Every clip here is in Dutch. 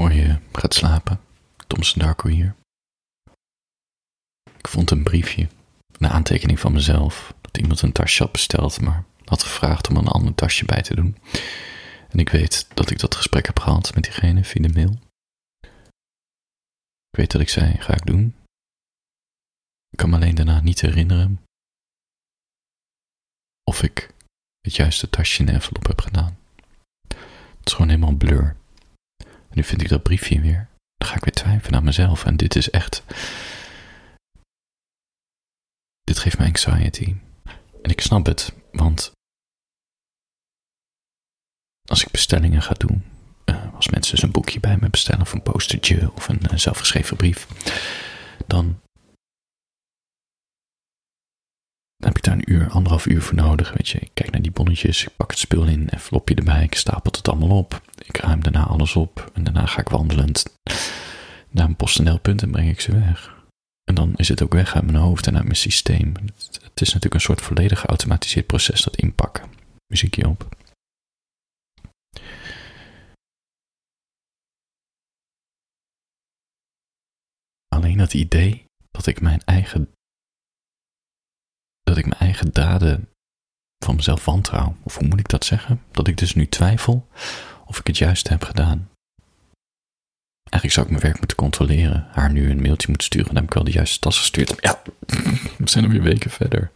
voor je gaat slapen. Thomas Darko hier. Ik vond een briefje, een aantekening van mezelf, dat iemand een tasje had besteld, maar had gevraagd om een ander tasje bij te doen. En ik weet dat ik dat gesprek heb gehad met diegene via de mail. Ik weet dat ik zei, ga ik doen. Ik kan me alleen daarna niet herinneren of ik het juiste tasje in de envelop heb gedaan. Het is gewoon helemaal blur. Nu vind ik dat briefje weer. Dan ga ik weer twijfelen aan mezelf. En dit is echt. Dit geeft me anxiety. En ik snap het, want. Als ik bestellingen ga doen, uh, als mensen dus een boekje bij me bestellen, of een postertje, of een uh, zelfgeschreven brief, dan Dan heb ik daar een uur, anderhalf uur voor nodig. Weet je, ik kijk naar die bonnetjes, ik pak het spul in, en flopje erbij, ik stapel het allemaal op. Ik ruim daarna alles op en daarna ga ik wandelend naar een PostNL-punt en breng ik ze weg. En dan is het ook weg uit mijn hoofd en uit mijn systeem. Het, is natuurlijk een soort volledig geautomatiseerd proces, dat inpakken. Muziekje op. Alleen dat idee dat ik mijn eigen dat ik mijn eigen daden van mezelf wantrouw. Of hoe moet ik dat zeggen? Dat ik dus nu twijfel of ik het juist heb gedaan. Eigenlijk zou ik mijn werk moeten controleren. Haar nu een mailtje moeten sturen. Dan heb ik wel de juiste tas gestuurd. Ja, we zijn er weer weken verder.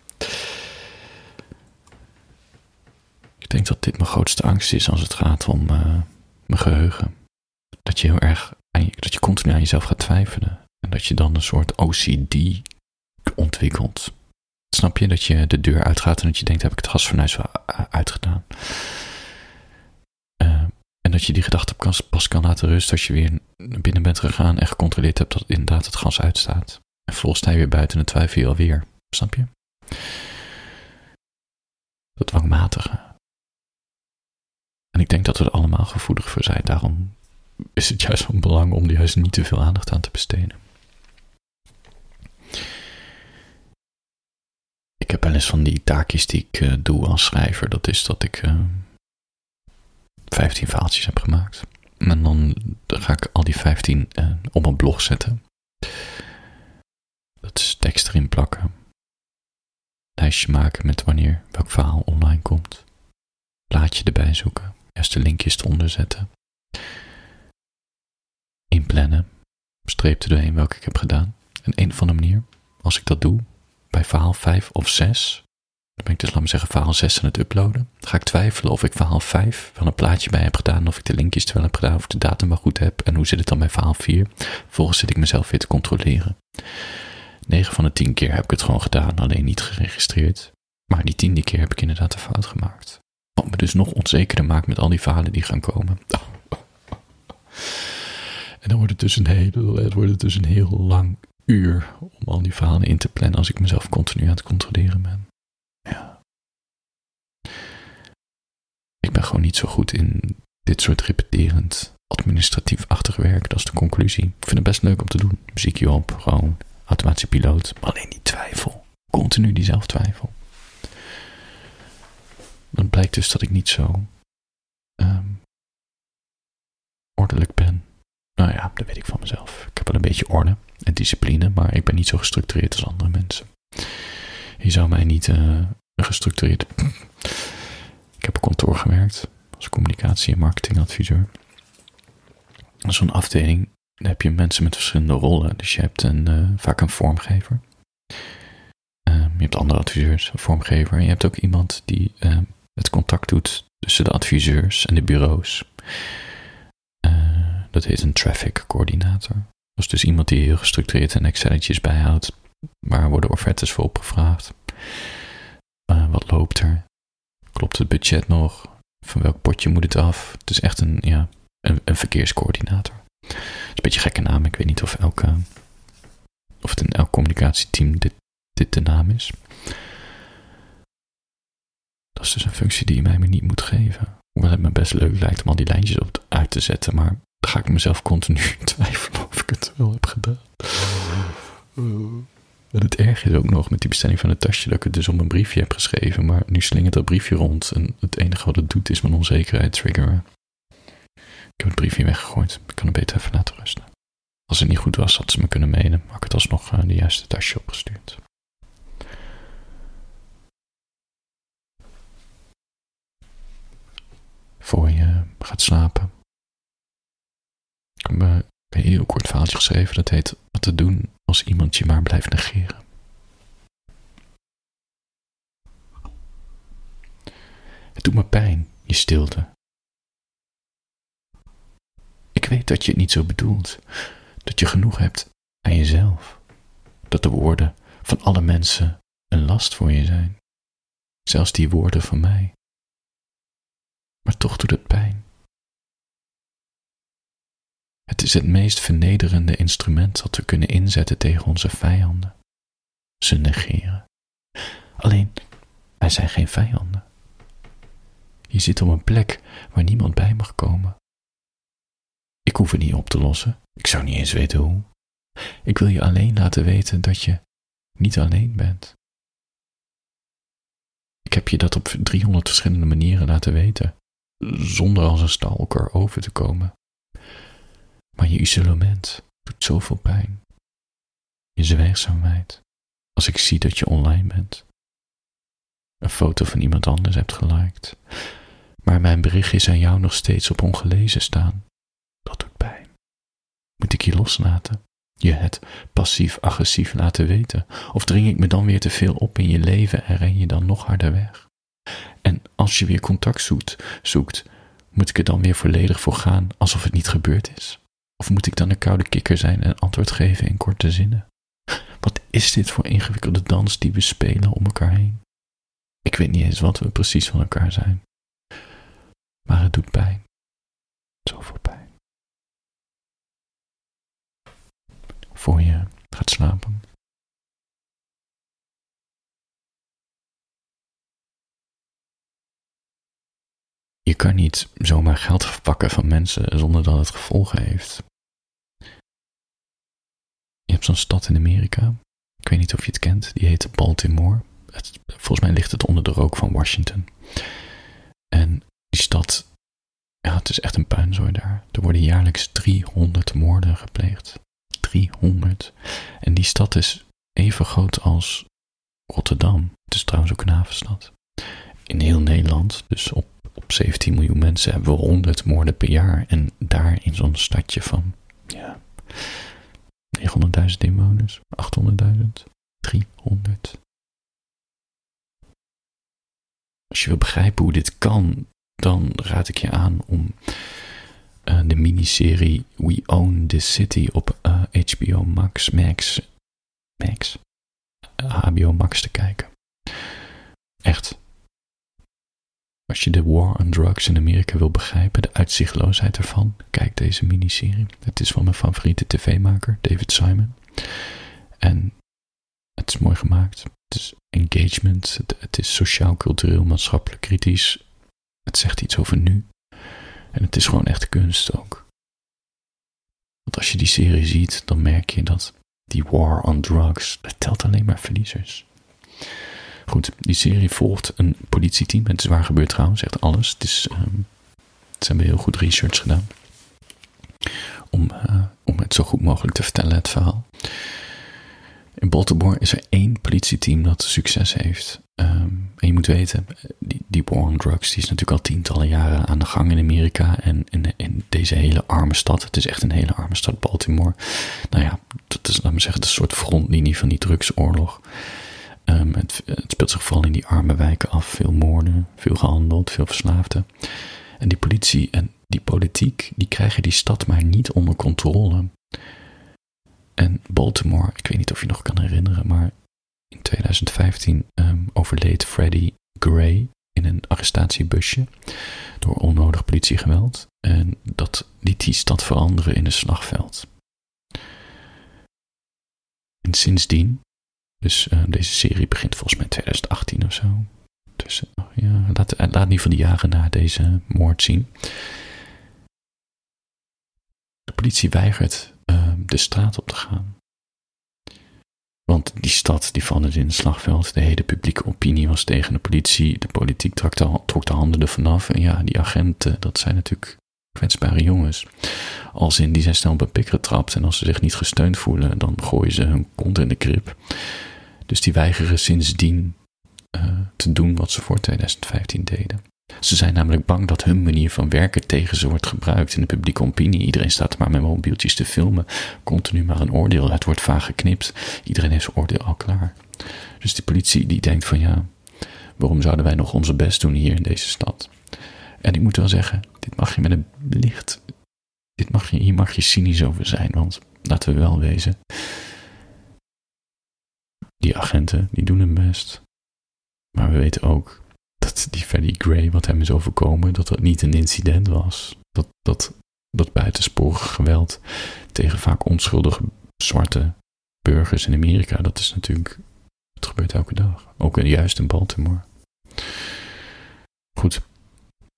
Ik denk dat dit mijn grootste angst is als het gaat om uh, mijn geheugen. Dat je heel erg, dat je continu aan jezelf gaat twijfelen. En dat je dan een soort OCD ontwikkelt. Snap je dat je de deur uitgaat en dat je denkt: heb ik het gasfornuis wel uitgedaan? Uh, en dat je die gedachte pas kan laten rusten als je weer naar binnen bent gegaan en gecontroleerd hebt dat inderdaad het gas uitstaat. En vervolgens sta je weer buiten en twijfel je alweer. Snap je? Dat dwangmatige. En ik denk dat we er allemaal gevoelig voor zijn. Daarom is het juist van belang om er juist niet te veel aandacht aan te besteden. Ik heb wel eens van die taakjes die ik uh, doe als schrijver. Dat is dat ik uh, eh, 15 vaaltjes heb gemaakt. En dan, ga ik al die 15 uh, eh, op een blog zetten. Dat is tekst erin plakken. Lijstje maken met wanneer welk verhaal online komt. Plaatje erbij zoeken. Eerst de linkjes eronder zetten. Inplannen. Streep er doorheen welke ik heb gedaan. En een of andere manier, als ik dat doe, bij verhaal 5 of 6, dan ben ik dus, laat me zeggen, verhaal 6 aan het uploaden. Ga ik twijfelen of ik verhaal 5 wel een plaatje bij heb gedaan, of ik de linkjes wel heb gedaan, of de datum wel goed heb. En hoe zit het dan bij verhaal 4? Vervolgens zit ik mezelf weer te controleren. 9 van de 10 keer heb ik het gewoon gedaan, alleen niet geregistreerd. Maar die tiende keer heb ik inderdaad een fout gemaakt. Wat me dus nog onzekerder maakt met al die verhalen die gaan komen. En dan wordt het dus een het wordt dus een heel lang uur om al die verhalen in te plannen als ik mezelf continu aan het controleren ben. Ja. Ik ben gewoon niet zo goed in dit soort repeterend administratief-achtig werk. Dat is de conclusie. Ik vind het best leuk om te doen. Muziekje op, gewoon automatische piloot. Maar alleen die twijfel. Continu die zelftwijfel. Dan blijkt dus dat ik niet zo um, ordelijk ben. Nou ja, dat weet ik van mezelf. Ik heb wel een beetje orde en discipline, maar ik ben niet zo gestructureerd als andere mensen. Je zou mij niet uh, gestructureerd. ik heb op kantoor gewerkt als communicatie- en marketingadviseur. Zo'n afdeling, heb je mensen met verschillende rollen. Dus je hebt een, uh, vaak een vormgever. Uh, je hebt andere adviseurs, een vormgever. En je hebt ook iemand die uh, het contact doet tussen de adviseurs en de bureaus. dat heet een traffic coördinator. Dat is dus iemand die heel gestructureerd en Excelletjes bijhoudt. Waar worden offertes voor opgevraagd? Uh, wat loopt er? Klopt het budget nog? Van welk potje moet het af? Het is echt een, ja, een, verkeerscoördinator. Het is een beetje een gekke naam. Ik weet niet of, elke, of het in elk communicatieteam dit, dit de naam is. Dat is dus een functie die je mij niet moet geven. Hoewel het me best leuk lijkt om al die lijntjes op uit te zetten. Maar dan ga ik mezelf continu twijfelen ik het wel heb gedaan. En het erg is ook nog met die bestelling van het tasje dat ik het dus op een briefje heb geschreven. Maar nu slingert dat briefje rond en het enige wat het doet is mijn onzekerheid triggeren. Ik heb het briefje weggegooid. Ik kan het beter Als het niet goed was, had ze me kunnen mailen. Had ik het alsnog uh, de juiste tasje opgestuurd. Voor je gaat slapen. Ik heb een heel kort verhaaltje geschreven. Dat heet Wat te doen als iemand je maar blijft negeren. Het doet me pijn, je stilte. Ik weet dat je het niet zo bedoelt, dat je genoeg hebt aan jezelf, dat de woorden van alle mensen een last voor je zijn, zelfs die woorden van mij. Maar toch doet het pijn. Het is het meest vernederende instrument dat we kunnen inzetten tegen onze vijanden. Ze negeren. Alleen, wij zijn geen vijanden. Je zit op een plek waar niemand bij mag komen. Ik hoef het niet op te lossen. Ik zou niet eens weten hoe. Ik wil je alleen laten weten dat je niet alleen bent. Ik heb je dat op 300 verschillende manieren laten weten, zonder als een stalker over te komen. Maar je isolement doet zoveel pijn. Je zwijgzaamheid, als ik zie dat je online bent. Een foto van iemand anders hebt geliked, maar mijn berichtjes aan jou nog steeds op ongelezen staan. Dat doet pijn. Moet ik je loslaten? Je het passief-agressief laten weten? Of dring ik me dan weer te veel op in je leven en ren je dan nog harder weg? En als je weer contact zoekt, zoekt, moet ik er dan weer volledig voor gaan alsof het niet gebeurd is? Of moet ik dan een koude kikker zijn en antwoord geven in korte zinnen? Wat is dit voor ingewikkelde dans die we spelen om elkaar heen? Ik weet niet eens wat we precies van elkaar zijn. Maar het doet pijn. Zoveel pijn. Voor je gaat slapen. Je kan niet zomaar geld verpakken van mensen zonder dat het gevolgen heeft. Je hebt zo'n stad in Amerika, ik weet niet of je het kent, die heet Baltimore. Het, volgens mij ligt het onder de rook van Washington. En die stad, ja, het is echt een puinzooi daar. Er worden jaarlijks 300 moorden gepleegd. 300. En die stad is even groot als Rotterdam. Het is trouwens ook een havenstad. In heel Nederland, dus op, op 17 miljoen mensen, hebben we 100 moorden per jaar. En daar in zo'n stadje van, ja, 900.000 inwoners, 800.000, 300. Als je wil begrijpen hoe dit kan, dan raad ik je aan om uh, de miniserie We Own the City op uh, eh, HBO Max, Max, Max, HBO Max te kijken. Echt. Als je de war on drugs in Amerika wil begrijpen, de uitzichtloosheid ervan, kijk deze miniserie. Het is van mijn favoriete tv-maker, David Simon. En het is mooi gemaakt. Het is engagement. Het, is sociaal, cultureel, maatschappelijk kritisch. Het zegt iets over nu. En het is gewoon echt kunst ook. Want als je die serie ziet, dan merk je dat die war on drugs, dat telt alleen maar verliezers. Goed, die serie volgt een politieteam. Het is waar gebeurd trouwens, echt alles. Het is, um, ze hebben heel goed research gedaan. Om, uh, om het zo goed mogelijk te vertellen, het verhaal. In Baltimore is er één politieteam dat succes heeft. Um, en je moet weten, die, die war on drugs die is natuurlijk al tientallen jaren aan de gang in Amerika. En in, in deze hele arme stad, het is echt een hele arme stad, Baltimore. Nou ja, dat is, laat me zeggen, de soort frontlinie van die drugsoorlog. Um, het, speelt zich vooral in die arme wijken af. Veel moorden, veel gehandeld, veel verslaafden. En die politie en die politiek, die krijgen die stad maar niet onder controle. En Baltimore, ik weet niet of je nog kan herinneren, maar in 2015 um, overleed Freddie Gray in een arrestatiebusje door onnodig politiegeweld. En dat liet die stad veranderen in een slagveld. En sindsdien, dus uh, deze serie begint volgens mij in 2018 of zo. Dus uh, ja, laat, laat niet van die jaren na deze moord zien. De politie weigert uh, de straat op te gaan. Want die stad die van het in het slagveld, de hele publieke opinie was tegen de politie. De politiek trok de, de handen ervan af. En ja, die agenten, dat zijn natuurlijk kwetsbare jongens. Als in die zijn snel een pik getrapt en als ze zich niet gesteund voelen, dan gooien ze hun kont in de krip. Dus die weigeren sindsdien uh, te doen wat ze voor 2015 deden. Ze zijn namelijk bang dat hun manier van werken tegen ze wordt gebruikt in de publieke opinie. Iedereen staat maar met mobieltjes te filmen. Continu maar een oordeel. Het wordt vaak geknipt. Iedereen heeft zijn oordeel al klaar. Dus die politie die denkt van ja, waarom zouden wij nog onze best doen hier in deze stad? En ik moet wel zeggen, dit mag je met een licht. Dit mag je, hier mag je cynisch over zijn, want laten we wel wezen. Agenten, die doen hun best. Maar we weten ook dat die Freddie Gray, wat hem is overkomen, dat dat niet een incident was. Dat, dat, dat buitensporig geweld tegen vaak onschuldige zwarte burgers in Amerika, dat is natuurlijk, het gebeurt elke dag. Ook juist in Baltimore. Goed,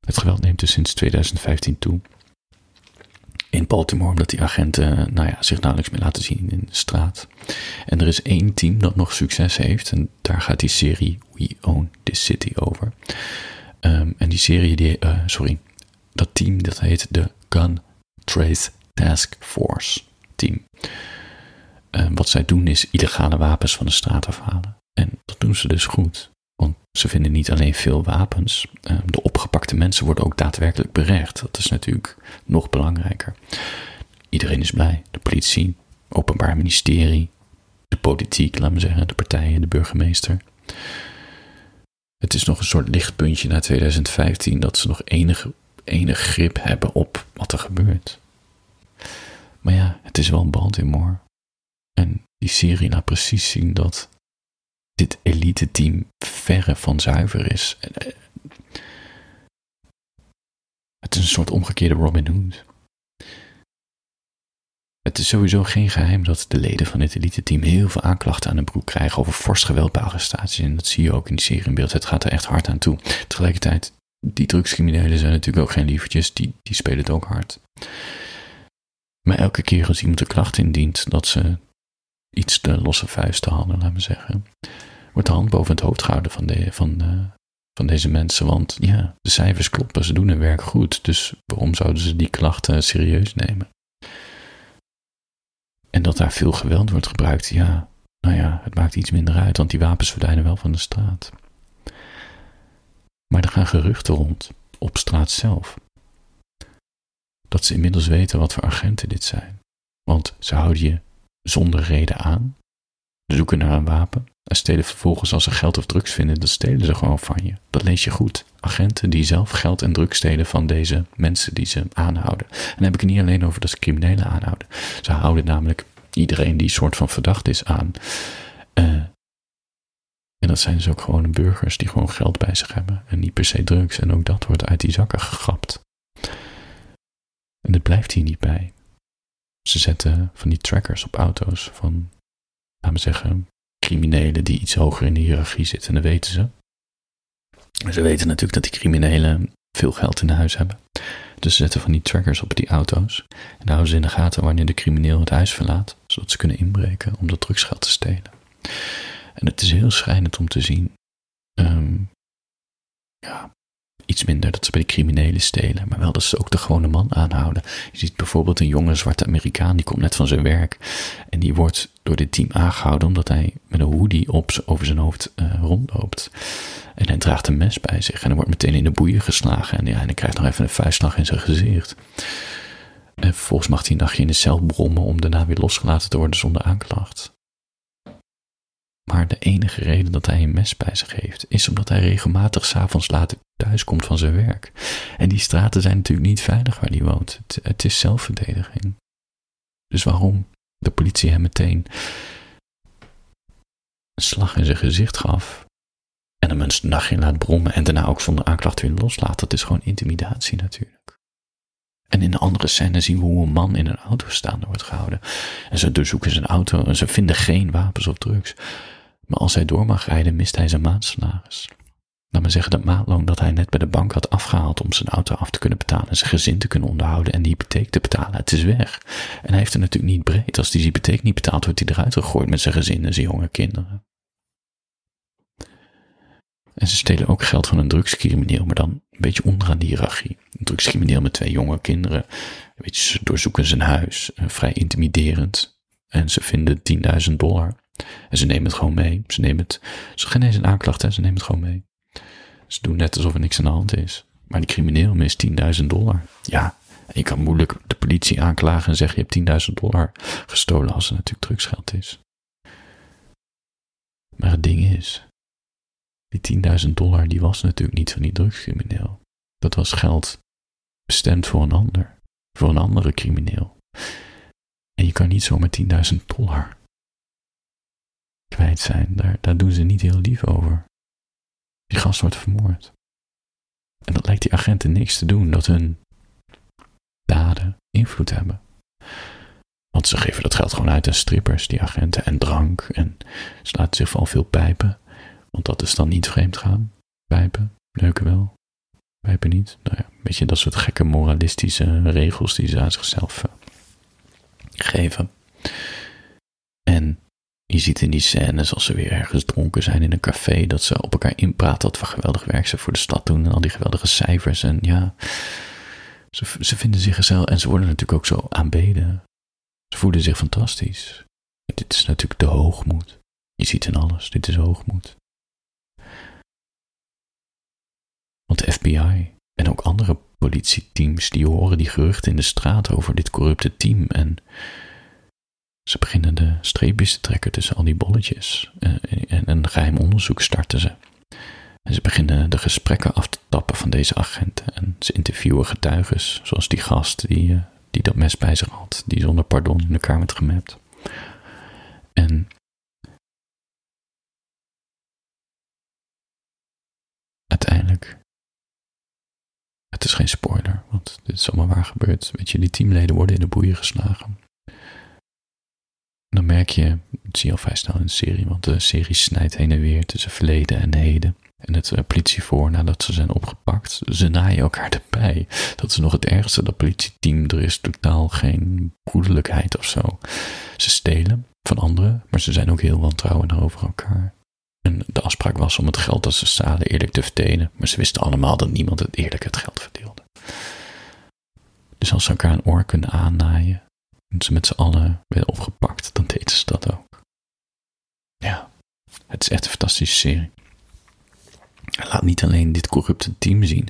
het geweld neemt dus sinds 2015 toe. In Baltimore, omdat die agenten nou ja, zich nauwelijks meer laten zien in de straat. En er is één team dat nog succes heeft. En daar gaat die serie We Own This City over. Um, en die serie, die, uh, sorry, dat team dat heet de Gun Trace Task Force Team. Um, wat zij doen is illegale wapens van de straat afhalen. En dat doen ze dus goed. Want ze vinden niet alleen veel wapens, ehm, de opgepakte mensen worden ook daadwerkelijk berecht. Dat is natuurlijk nog belangrijker. Iedereen is blij. De politie, openbaar ministerie, de politiek, laat me zeggen, de partijen, de burgemeester. Het is nog een soort lichtpuntje na 2015 dat ze nog enige, enige grip hebben op wat er gebeurt. Maar ja, het is wel een Baltimore. En die serie laat precies zien dat dit elite team verre van zuiver is. Eh, het is een soort omgekeerde Robin Hood. Het is sowieso geen geheim dat de leden van dit elite team heel veel aanklachten aan hun broek krijgen over fors geweld bij arrestaties. En dat zie je ook in die serie in beeld. Het gaat er echt hard aan toe. Tegelijkertijd, die drugscriminelen zijn natuurlijk ook geen lievertjes. Die, die spelen het ook hard. Maar elke keer als iemand een klacht indient dat ze iets te losse vuisten hadden, laat me zeggen, wordt de hand boven het hoofd gehouden van, de, van, uh, van deze mensen. Want ja, de cijfers kloppen, ze doen hun werk goed. Dus waarom zouden ze die klachten serieus nemen? En dat daar veel geweld wordt gebruikt, ja, nou ja, het maakt iets minder uit, want die wapens verdwijnen wel van de straat. Maar er gaan geruchten rond, op straat zelf, dat ze inmiddels weten wat voor agenten dit zijn. Want ze houden je zonder reden aan, zoeken naar een wapen en stelen vervolgens als ze geld of drugs vinden, dan stelen ze gewoon van je. Dat lees je goed. Agenten die zelf geld en drugs stelen van deze mensen die ze aanhouden. En dan heb ik het niet alleen over dat ze criminelen aanhouden. Ze houden namelijk iedereen die soort van verdacht is aan. Uh, en dat zijn dus ook gewoon burgers die gewoon geld bij zich hebben en niet per se drugs. En ook dat wordt uit die zakken gegrapt. En het blijft hier niet bij. Ze zetten van die trackers op auto's van, laten we zeggen, criminelen die iets hoger in de hiërarchie zitten. En dat weten ze. Ze weten natuurlijk dat die criminelen veel geld in huis hebben. Dus ze zetten van die trackers op die auto's. En houden ze in de gaten wanneer de crimineel het huis verlaat, zodat ze kunnen inbreken om dat drugsgeld te stelen. En het is heel schrijnend om te zien. Um, ja, iets minder dat ze bij de criminelen stelen, maar wel dat ze ook de gewone man aanhouden. Je ziet bijvoorbeeld een jonge zwarte Amerikaan, die komt net van zijn werk en die wordt door dit team aangehouden omdat hij met een hoodie op, over zijn hoofd uh, rondloopt. En hij draagt een mes bij zich en hij wordt meteen in de boeien geslagen en, ja, en hij krijgt nog even een vuistslag in zijn gezicht. En vervolgens mag hij een nachtje in de cel brommen om daarna weer losgelaten te worden zonder aanklacht. Maar de enige reden dat hij een mes bij zich heeft, is omdat hij regelmatig s'avonds laat thuis komt van zijn werk. En die straten zijn natuurlijk niet veilig waar hij woont. Het, het is zelfverdediging. Dus waarom de politie hem meteen een slag in zijn gezicht gaf en hem een nachtje laat brommen en daarna ook zonder aanklacht weer loslaat, dat is gewoon intimidatie natuurlijk. En in de andere scène zien we hoe een man in een auto staande wordt gehouden. En ze doorzoeken zijn auto en ze vinden geen wapens of drugs. Maar als hij door mag rijden, mist hij zijn maandsalaris. Laat me zeggen dat maatloon dat hij net bij de bank had afgehaald om zijn auto af te kunnen betalen en zijn gezin te kunnen onderhouden en die hypotheek te betalen. Het is weg. En hij heeft er natuurlijk niet breed. Als die hypotheek niet betaalt, wordt hij eruit gegooid met zijn gezin en zijn jonge kinderen. En ze stelen ook geld van een drugscrimineel, maar dan een beetje onderaan die hiërarchie. Een drugscrimineel met twee jonge kinderen. Weet je, doorzoeken zijn huis. Vrij intimiderend. En ze vinden 10.000 dollar. En ze nemen het gewoon mee. Ze nemen het. Ze geen eens een aanklacht, hè? ze nemen het gewoon mee. Ze doen net alsof er niks aan de hand is. Maar die crimineel mist 10.000 dollar. Ja, je kan moeilijk de politie aanklagen en zeggen je hebt 10.000 dollar gestolen als het natuurlijk drugsgeld is. Maar het ding is, die 10.000 dollar die was natuurlijk niet van die drugscrimineel. Dat was geld bestemd voor een ander, voor een andere crimineel. En je kan niet zomaar 10.000 dollar kwijt zijn. Daar, daar doen ze niet heel lief over. Die gast wordt vermoord. En dat lijkt die agenten niks te doen, dat hun daden invloed hebben. Want ze geven dat geld gewoon uit aan strippers, die agenten, en drank. En ze laten zich vooral veel pijpen. Want dat is dan niet vreemd gaan. Pijpen, neuken wel. Pijpen niet. Nou ja, een beetje dat soort gekke moralistische regels die ze aan zichzelf uh, geven. Je ziet in die scènes als ze weer ergens dronken zijn in een café, dat ze op elkaar inpraten wat voor geweldig werk ze voor de stad doen en al die geweldige cijfers. En ja, ze, ze vinden zichzelf en ze worden natuurlijk ook zo aanbeden. Ze voelen zich fantastisch. Dit is natuurlijk de hoogmoed. Je ziet in alles, dit is hoogmoed. Want de FBI en ook andere politieteams die horen die geruchten in de straat over dit corrupte team en ze beginnen de streepjes te trekken tussen al die bolletjes en, en een geheim onderzoek starten ze. En ze beginnen de gesprekken af te tappen van deze agenten en ze interviewen getuigen, zoals die gast die, eh, die dat mes bij zich had, die zonder pardon in elkaar werd gemapt. En uiteindelijk het is geen spoiler, want dit is allemaal waar gebeurd. Weet je, die teamleden worden in de boeien geslagen. Merk je, dat zie je al vrij snel in de serie, want de serie snijdt heen en weer tussen verleden en heden. En het uh, politievoor nadat ze zijn opgepakt, ze naaien elkaar erbij. Dat is nog het ergste, dat politieteam, er is totaal geen broederlijkheid of zo. Ze stelen van anderen, maar ze zijn ook heel wantrouwend over elkaar. En de afspraak was om het geld dat ze stalen eerlijk te verdelen, maar ze wisten allemaal dat niemand het eerlijk het geld verdeelde. Dus als ze elkaar een oor kunnen aannaaien en ze met z'n allen werden opgepakt, dan deden ze dat ook. Ja, het is echt een fantastische serie. Laat niet alleen dit corrupte team zien,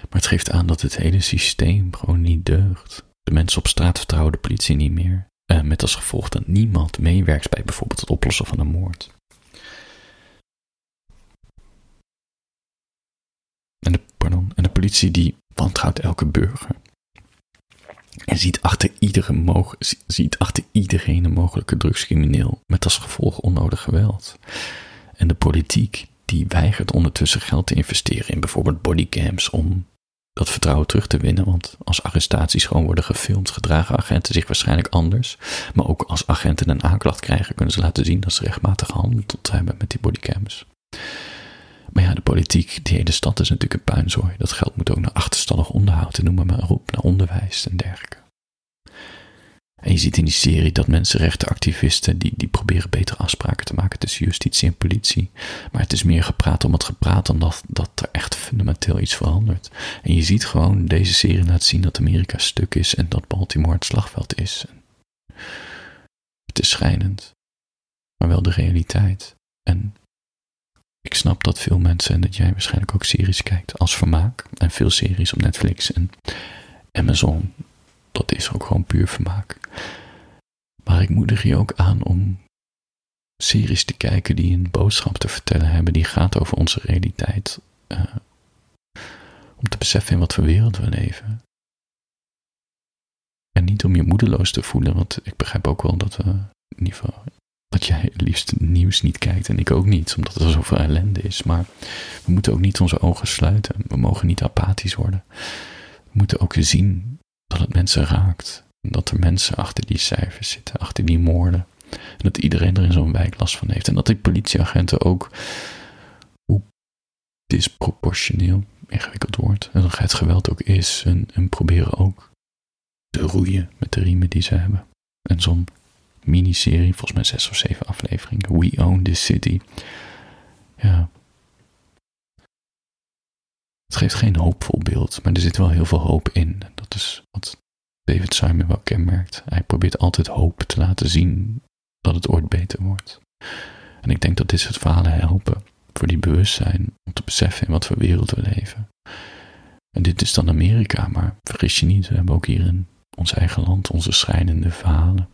maar het geeft aan dat het hele systeem gewoon niet deugt. De mensen op straat vertrouwen de politie niet meer. Eh, met als gevolg dat niemand meewerkt bij bijvoorbeeld het oplossen van een moord. En de, pardon, en de politie die wantrouwt elke burger. En ziet achter, iedere ziet achter iedereen een mogelijke drugscrimineel met als gevolg onnodig geweld. En de politiek die weigert ondertussen geld te investeren in bijvoorbeeld bodycams om dat vertrouwen terug te winnen. Want als arrestaties gewoon worden gefilmd, gedragen agenten zich waarschijnlijk anders. Maar ook als agenten een aanklacht krijgen, kunnen ze laten zien dat ze rechtmatig gehandeld hebben met die bodycams. Maar ja, de politiek, die hele stad is natuurlijk een puinzooi. Dat geld moet ook naar achterstallig onderhoud en noem maar op, naar onderwijs en dergelijke. En je ziet in die serie dat mensenrechtenactivisten die, die proberen betere afspraken te maken tussen justitie en politie. Maar het is meer gepraat om het gepraat dan dat, dat er echt fundamenteel iets verandert. En je ziet gewoon, deze serie laat zien dat Amerika stuk is en dat Baltimore het slagveld is. Het is schijnend, maar wel de realiteit. En ik snap dat veel mensen en dat jij waarschijnlijk ook series kijkt als vermaak. En veel series op Netflix en Amazon dat is ook gewoon puur vermaak. Maar ik moedig je ook aan om series te kijken die een boodschap te vertellen hebben, die gaat over onze realiteit. Uh, om te beseffen in wat voor wereld we leven. En niet om je moedeloos te voelen, want ik begrijp ook wel dat we in ieder geval dat jij het liefst nieuws niet kijkt en ik ook niet, omdat er zoveel ellende is. Maar we moeten ook niet onze ogen sluiten. We mogen niet apathisch worden. We moeten ook zien dat het mensen raakt. Dat er mensen achter die cijfers zitten, achter die moorden. En dat iedereen er in zo'n wijk last van heeft. En dat die politieagenten ook, hoe disproportioneel, ingewikkeld woord, en het geweld ook is, en, en proberen ook te roeien met de riemen die ze hebben. En zo'n miniserie, volgens mij zes of zeven afleveringen, We Own This City. Ja, Het geeft geen hoopvol beeld, maar er zit wel heel veel hoop in. Dat is wat David Simon wel kenmerkt. Hij probeert altijd hoop te laten zien dat het ooit beter wordt. En ik denk dat dit soort verhalen helpen voor die bewustzijn om te beseffen in wat voor wereld we leven. En dit is dan Amerika, maar vergis je niet, we hebben ook hier in ons eigen land onze schrijnende verhalen.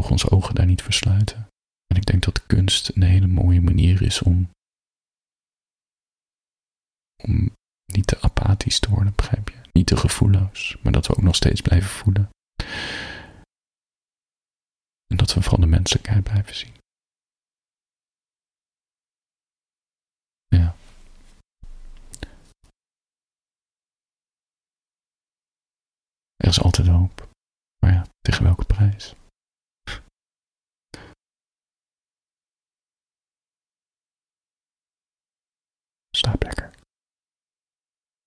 Mogen onze ogen daar niet versluiten. En ik denk dat kunst een hele mooie manier is om, om niet te apathisch te worden, begrijp je? Niet te gevoelloos, maar dat we ook nog steeds blijven voelen. En dat we vooral de menselijkheid blijven zien. Ja. Er is altijd hoop. Maar ja, tegen welke prijs?